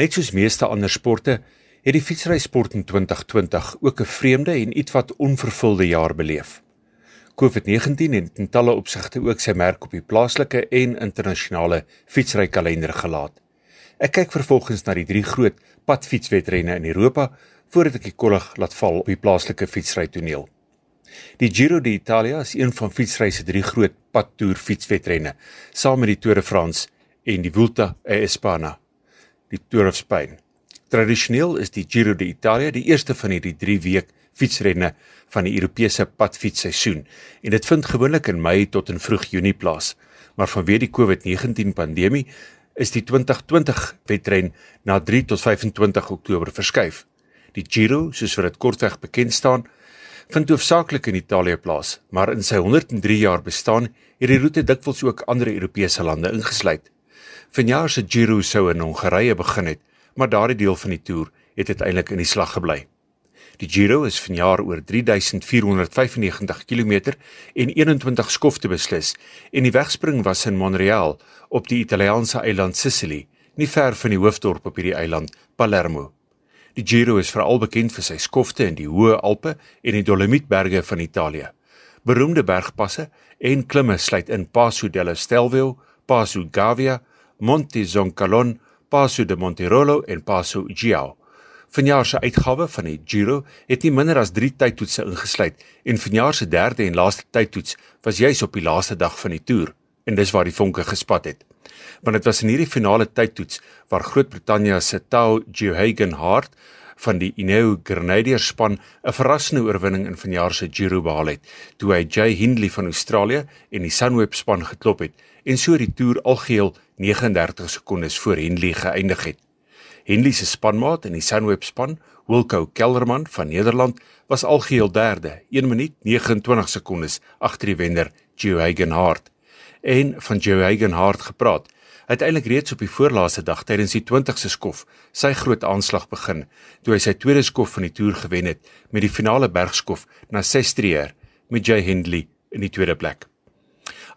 Net soos meeste ander sporte, het die fietsrysport in 2020 ook 'n vreemde en ietwat onvervulde jaar beleef. COVID-19 het in talle opsigte ook sy merk op die plaaslike en internasionale fietsrykalender gelaat. Ek kyk vervolgens na die drie groot padfietswedrenne in Europa voordat ek die kollig laat val op die plaaslike fietsrytoneel. Die Giro d'Italia is een van fietsry se drie groot padtoer fietswedrenne, saam met die Tour de France en die Vuelta a España, die Tour of Spain. Tradisioneel is die Giro d'Italia die eerste van hierdie 3 week fietsrenne van die Europese padfietsseisoen en dit vind gewoonlik in Mei tot in vroeg Junie plaas. Maar vanweë die COVID-19 pandemie is die 2020 wedren na 3 tot 25 Oktober verskuif. Die Giro, soos wat dit kortweg bekend staan, vind hoofsaaklik in Italië plaas, maar in sy 103 jaar bestaan het die roete dikwels ook ander Europese lande ingesluit. Vanjaar se Giro sou in Hongarye begin het, maar daardie deel van die toer het uiteindelik in die slag gebly. Die Giro is vanjaar oor 3495 km en 21 skofte beslis en die wegspring was in Montreal op die Italiaanse eiland Sicily, nie ver van die hoofdorp op hierdie eiland, Palermo. Die Giro is veral bekend vir sy skofte in die Hoë Alpe en die Dolomietberge van Italië. Beroemde bergpasse en klimme sluit in Passo della Stelvio, Passo Gavia, Monte Zoncalon, Passo de Monterolo en Passo Giao. Vanjaar se uitgawe van die Giro het nie minder as 3 tydtoetse ingesluit en vanjaar se derde en laaste tydtoets was juis op die laaste dag van die toer en dis waar die vonke gespat het. Want dit was in hierdie finale tydtoets waar Groot-Brittanje se Tao Geoghegan Hart van die Ineos Grenadiers span 'n verrassende oorwinning in vanjaar se Giro behaal het, toe hy Jay Hindley van Australië en die Sunweb span geklop het en so die toer algeheel 39 sekondes voor Henley geëindig het. Henley se spanmaat in die Sunweb span, Wilco Kelderman van Nederland, was algeheel derde, 1 minuut 29 sekondes agter die wenner Geoghegan Hart. En van Geoghegan Hart gepraat, uiteindelik reeds op die voorlaaste dag tydens die 20ste skof sy groot aanslag begin toe hy sy tweede skof van die toer gewen het met die finale bergskof na Sestriere met Jay Hindley in die tweede plek.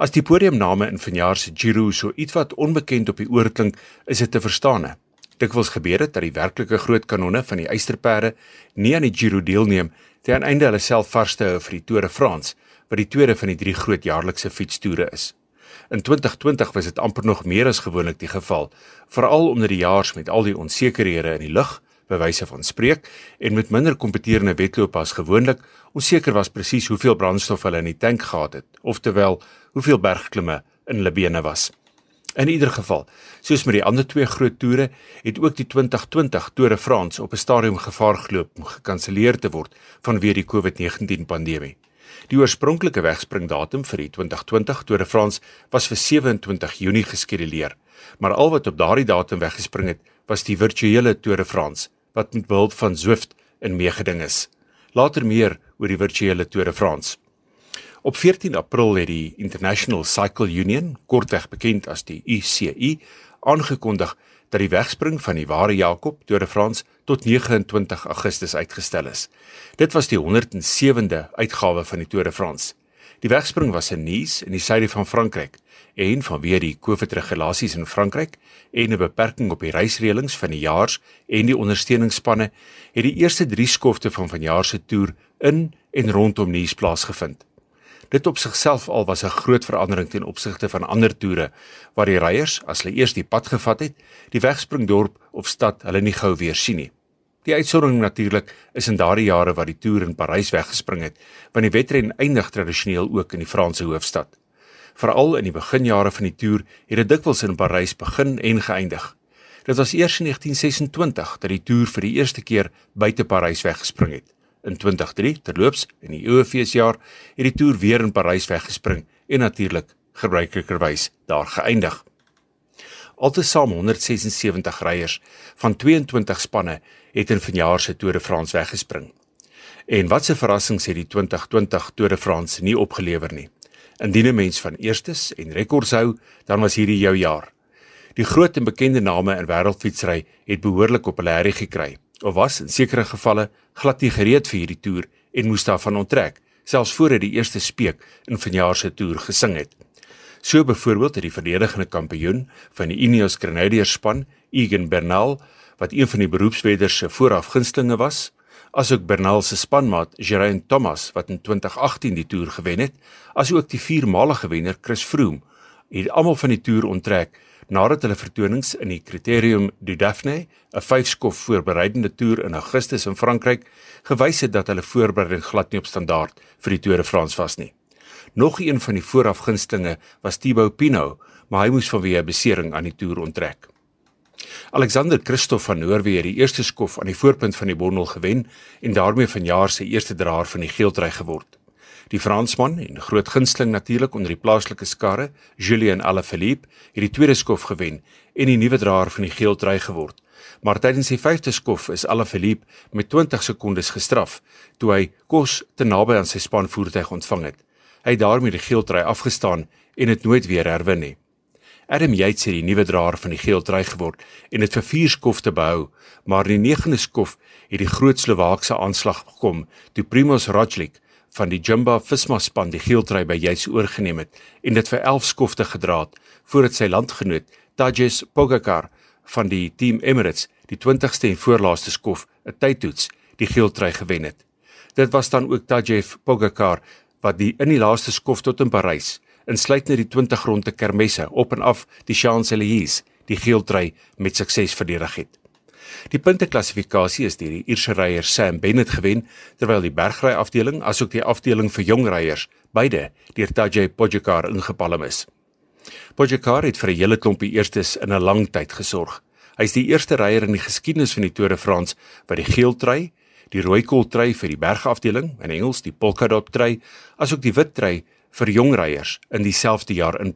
As die podiumname in vanjaar se Giro so ietwat onbekend op die oor klink, is dit te verstaane. Dikwels gebeur dit dat die werklike groot kanonne van die eysterperde nie aan die Giro deelneem ten einde hulle self vas te hou vir die Tour de France, wat die tweede van die drie groot jaarlikse fietstoere is. In 2020 was dit amper nog meer as gewoonlik die geval, veral omdat die jaars met al die onsekerhede in die lug bewyse van spreek en met minder kompeterende wedloop as gewoonlik onseker was presies hoeveel brandstof hulle in die tank gehad het, oftewel hoeveel bergklimme in hulle bene was. In ieder geval, soos met die ander twee groot toere, het ook die 2020 Tour de France op 'n stadium gevaar geloop om gekanselleer te word vanweë die COVID-19 pandemie. Die oorspronklike wegspringdatum vir die 2020 Tour de France was vir 27 Junie geskeduleer, maar al wat op daardie datum weggespring het, was die virtuele Tour de France wat met behulp van Zwift in meegeding is. Later meer oor die virtuele Tour de France. Op 14 April het die International Cycle Union, kortweg bekend as die UCI, aangekondig dat die wegspring van die Ware Jakob Tour de France tot 29 Augustus uitgestel is. Dit was die 107de uitgawe van die Tour de France. Die wegspring was in Nice in die suide van Frankryk en vanweë die COVID-regulasies in Frankryk en 'n beperking op die reisreëlings van die jaars en die ondersteuningsspanne het die eerste 3 skofte van vanjaar se toer in en rondom Nice plaasgevind. Dit op sigself al was 'n groot verandering ten opsigte van ander toere waar die ryers as hulle eers die pad gevat het, die wegspringdorp of stad hulle nie gou weer sien nie. Die uitsondering natuurlik is in daardie jare wat die toer in Parys weggespring het, want die wedren eindig tradisioneel ook in die Franse hoofstad. Veral in die beginjare van die toer het dit dikwels in Parys begin en geëindig. Dit was eers in 1926 dat die toer vir die eerste keer buite Parys weggespring het. In 2003, terloops, in die Eurofeesjaar, het die toer weer in Parys weggespring en natuurlik gebruiklikerwys daar geëindig. Altesaam 176 ryers van 22 spanne het in vanjaar se Tour de France weggespring. En watse verrassings het die 2020 Tour de France nie opgelewer nie. Indien 'n mens van eerstes en rekords hou, dan was hierdie jou jaar. Die groot en bekende name in wêreldfietsry het behoorlik op hulle herrie gekry of was in sekere gevalle glad nie gereed vir hierdie toer en moes daarvan onttrek, selfs voor hy die eerste speek in vanjaar se toer gesing het. So byvoorbeeld het die verdedigende kampioen van die Ineos Grenadiers span, Egan Bernal, wat een van die beroepsweders se voorafgunstlinge was, asook Bernal se spanmaat Geraint Thomas wat in 2018 die toer gewen het, asook die viermalige wenner Chris Froome, het almal van die toer onttrek nadat hulle vertonings in die Criterium du Dauphiné, 'n vyfskof voorbereidende toer in Augustus in Frankryk, gewys het dat hulle voorbereiding glad nie op standaard vir die Tour de France was nie. Nog een van die voorafgunstlinge was Thibaut Pinot, maar hy moes vanweë 'n besering aan die toer onttrek. Alexander Christoph van Noorwe het die eerste skof aan die voorpunt van die bondel gewen en daarmee vanjaar se eerste draer van die geeltrui geword. Die Fransman en groot gunsteling natuurlik onder die plaaslike skarre, Julien Alaphilippe, het die tweede skof gewen en die nuwe draer van die geeltrui geword. Maar tydens die vyfde skof is Alaphilippe met 20 sekondes gestraf toe hy kos te naby aan sy spanvoertuig ontvang het. Hy het daarmee die geeltrui afgestaan en dit nooit weer herwin nie. Adam Yates het die nuwe draer van die geeltrui geword en dit vir vier skofte behou, maar in die negende skof het die groot Slowaakse aanslag gekom toe Primoz Roglic van die Jumbo Visma span die geeltrui by Yates oorgeneem het en dit vir 11 skofte gedra het voordat sy landgenoot Tadej Pogačar van die Team Emirates die 20ste en voorlaaste skof 'n tydtoets die geeltrui gewen het. Dit was dan ook Tadej Pogačar wat die in die laaste skof tot in Parys insluitend die 20 ronde kermesse op en af die Champs-Élysées die geeltrui met sukses verdedig het. Die punteklassifikasie is deur die Ierse ryer Sam Bennett gewen terwyl die bergry afdeling asook die afdeling vir jong ryers beide deur Tadej Pogačar ingepalm is. Pogačar het vir 'n hele klompie eerstes in 'n lang tyd gesorg. Hy is die eerste ryer in die geskiedenis van die Tour de France wat die geeltrui, die rooi kooltrui vir die bergafdeling, in Engels die polka dot trui, asook die wit trui vir jong ryers in dieselfde jaar in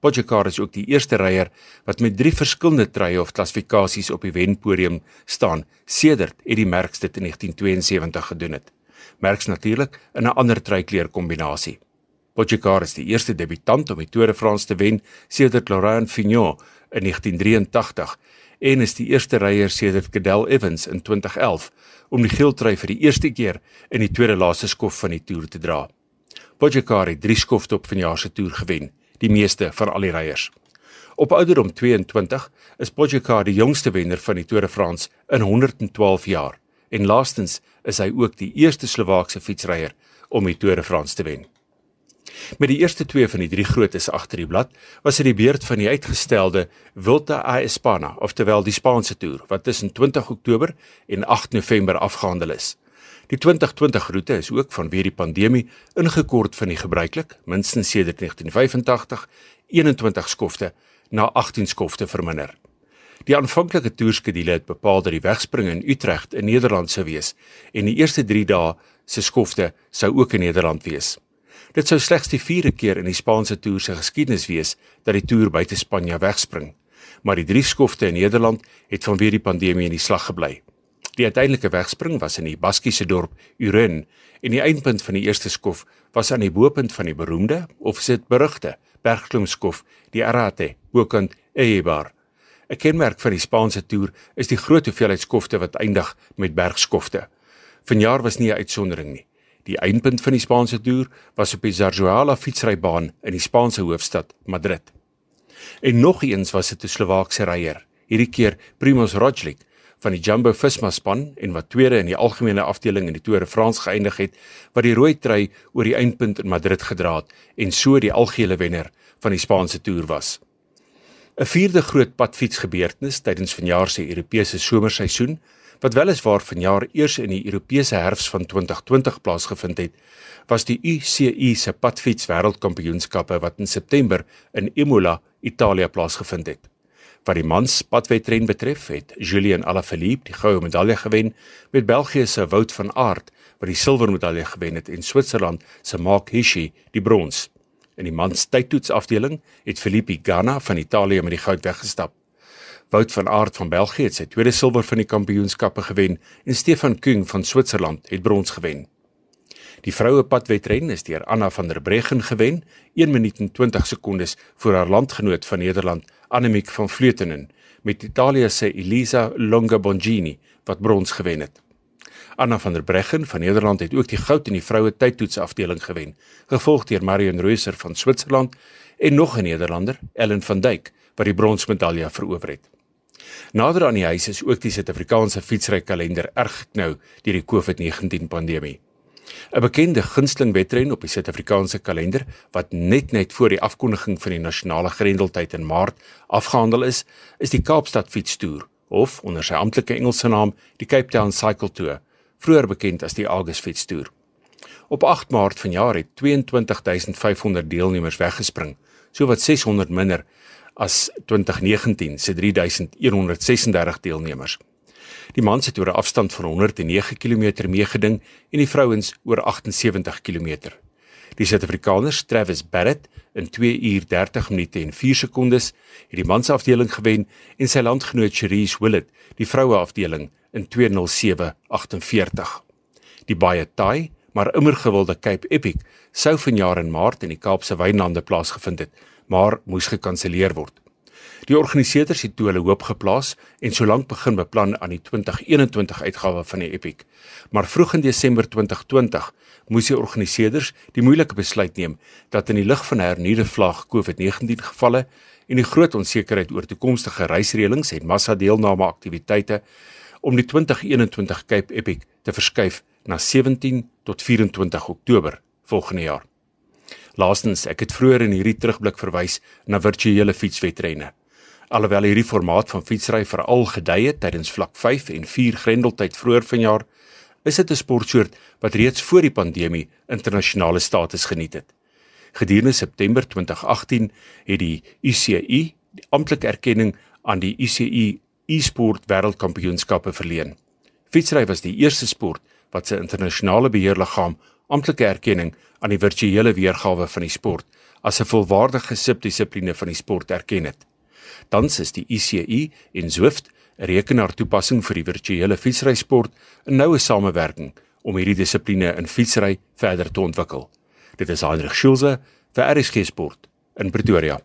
Palm. Pogačar is ook die eerste ryer wat met drie verskillende truie of klassifikasies op die wenpodium staan sedert Eddie Merckx dit in 1972 gedoen het. Merckx natuurlik in 'n ander truikleur kombinasie. Pogačar is die eerste debutant om die Tour de France te wen sedert Laurent Fignon in 1983 en is die eerste ryer sedert Cadel Evans in 2011 om die geel trui vir die eerste keer in die tweede laaste skof van die toer te dra. Pogačar het 3 skofte op vanjaar se toer gewen, die meeste van al die ryers. Op ouderdom 22 is Pogačar die jongste wenner van die Tour de France in 112 jaar en laastens is hy ook die eerste Slowaakse fietsryer om die Tour de France te wen. Met die eerste twee van die drie grootes agter die blad, was dit die beurt van die uitgestelde Vuelta a España, oftewel die Spaanse toer, wat tussen 20 Oktober en 8 November afgehandel is. Die 2020 roete is ook vanweë die pandemie ingekort van die gebruiklik, minstens sedert 1985, 21 skofte na 18 skofte verminder. Die aanvanklike toerskedule het bepaal dat die wegspring in Utrecht in Nederland sou wees en die eerste 3 dae se skofte sou ook in Nederland wees. Dit sou slegs die 4de keer in die Spaanse toer se geskiedenis wees dat die toer buite Spanje wegspring. Maar die drie skofte in Nederland het vanweë die pandemie in die slag gebly. Die uiteindelike wegspring was in die Baskiese dorp Uren en die eindpunt van die eerste skof was aan die bopunt van die beroemde of sit berugte bergklimskof die Arate bokant Eibar. 'n Kenmerk van die Spaanse toer is die groot hoeveelheid skofte wat eindig met bergskofte. Vanjaar was nie 'n uitsondering nie. Die eindpunt van die Spaanse toer was op die Zarzuela fietsrybaan in die Spaanse hoofstad Madrid. En nog eens was dit 'n Slowaakse ryer, hierdie keer Primoz Roglic van die Jumbo Visma span en wat tweede in die algemene afdeling in die Tour de France geëindig het, wat die rooi trui oor die eindpunt in Madrid gedra het en so die algehele wenner van die Spaanse toer was. 'n Vierde groot padfietsgebeurtenis tydens vanjaar se Europese somerseisoen, wat weliswaar vanjaar eers in die Europese herfs van 2020 plaasgevind het, was die UCI se padfiets wêreldkampioenskappe wat in September in Imola, Italië plaasgevind het. Wat die mans padwedren betref, het Julien Alaphilippe die goue medalje gewen met België se Wout van Aert wat die silwer medalje gewen het en Switserland se Mark Hirschi die brons. In die mans tydtoets afdeling het Filippi Ganna van Italië met die goud weggestap. Wout van Aert van België het sy tweede silwer van die kampioenskappe gewen en Stefan Kung van Switserland het brons gewen. Die vroue padwedren is deur Anna van der Breggen gewen, 1 minuut en 20 sekondes voor haar landgenoot van Nederland, Annemiek van Vleutenen, met Italië se Elisa Longa Bongini wat brons gewen het. Anna van der Breggen van Nederland het ook die goud in die vroue tydtoets afdeling gewen, gevolg deur Marion Reuser van Switserland en nog 'n Nederlander, Ellen van Duyk, wat die bronsmedalje verower het. Nader aan die huis is ook die Suid-Afrikaanse fietsry kalender erg geknou deur die COVID-19 pandemie. 'n Bekende gunsteling wedren op die Suid-Afrikaanse kalender wat net net voor die afkondiging van die nasionale grendeltyd in Maart afgehandel is, is die Kaapstad fietstoer of onder sy amptelike Engelse naam die Cape Town Cycle Tour, vroeër bekend as die August fietstoer. Op 8 Maart vanjaar het 22500 deelnemers weggespring, sowat 600 minder as 2019 se 3136 deelnemers. Die mans het oor 'n afstand van 109 km meegeding en die vrouens oor 78 km. Die Suid-Afrikaners Travis Barrett in 2 uur 30 minute en 4 sekondes het die mansafdeling gewen en sy landgenoot Cherise Willett die vroueafdeling in 207.48. Die baie taai maar immer gewilde Cape Epic sou vanjaar in Maart in die Kaapse Wynlande plaasgevind het, maar moes gekanselleer word. Die organiseerders het toe hulle hoop geplaas en solank begin beplan aan die 2021 uitgawe van die Epic. Maar vroeg in Desember 2020 moes die organiseerders die moeilike besluit neem dat in die lig van hernuide vlag COVID-19 gevalle en die groot onsekerheid oor toekomstige reisreëlings en massa deelname aktiwiteite om die 2021 Cape Epic te verskuif na 17 tot 24 Oktober volgende jaar. Laastens, ek het vroeër in hierdie terugblik verwys na virtuele fietswedrenne. Alhoewel hierdie formaat van fietsry veral gedei het tydens vlak 5 en 4 Grendeltyd vroeër vanjaar, is dit 'n sportsoort wat reeds voor die pandemie internasionale status geniet het. Gedurende September 2018 het die UCI die amptelike erkenning aan die UCI e-sport wêreldkampioenskappe verleen. Fietsry was die eerste sport wat sy internasionale beheerliggaam amptelike erkenning aan die virtuele weergawe van die sport as 'n volwaardige subdissipline van die sport erken het. Tans is die ICI en Zwift 'n rekenaartoepassing vir die virtuele fietsrysport 'n noue samewerking om hierdie dissipline in fietsry verder te ontwikkel. Dit is Heinrich Schulze vir RSG Sport in Pretoria.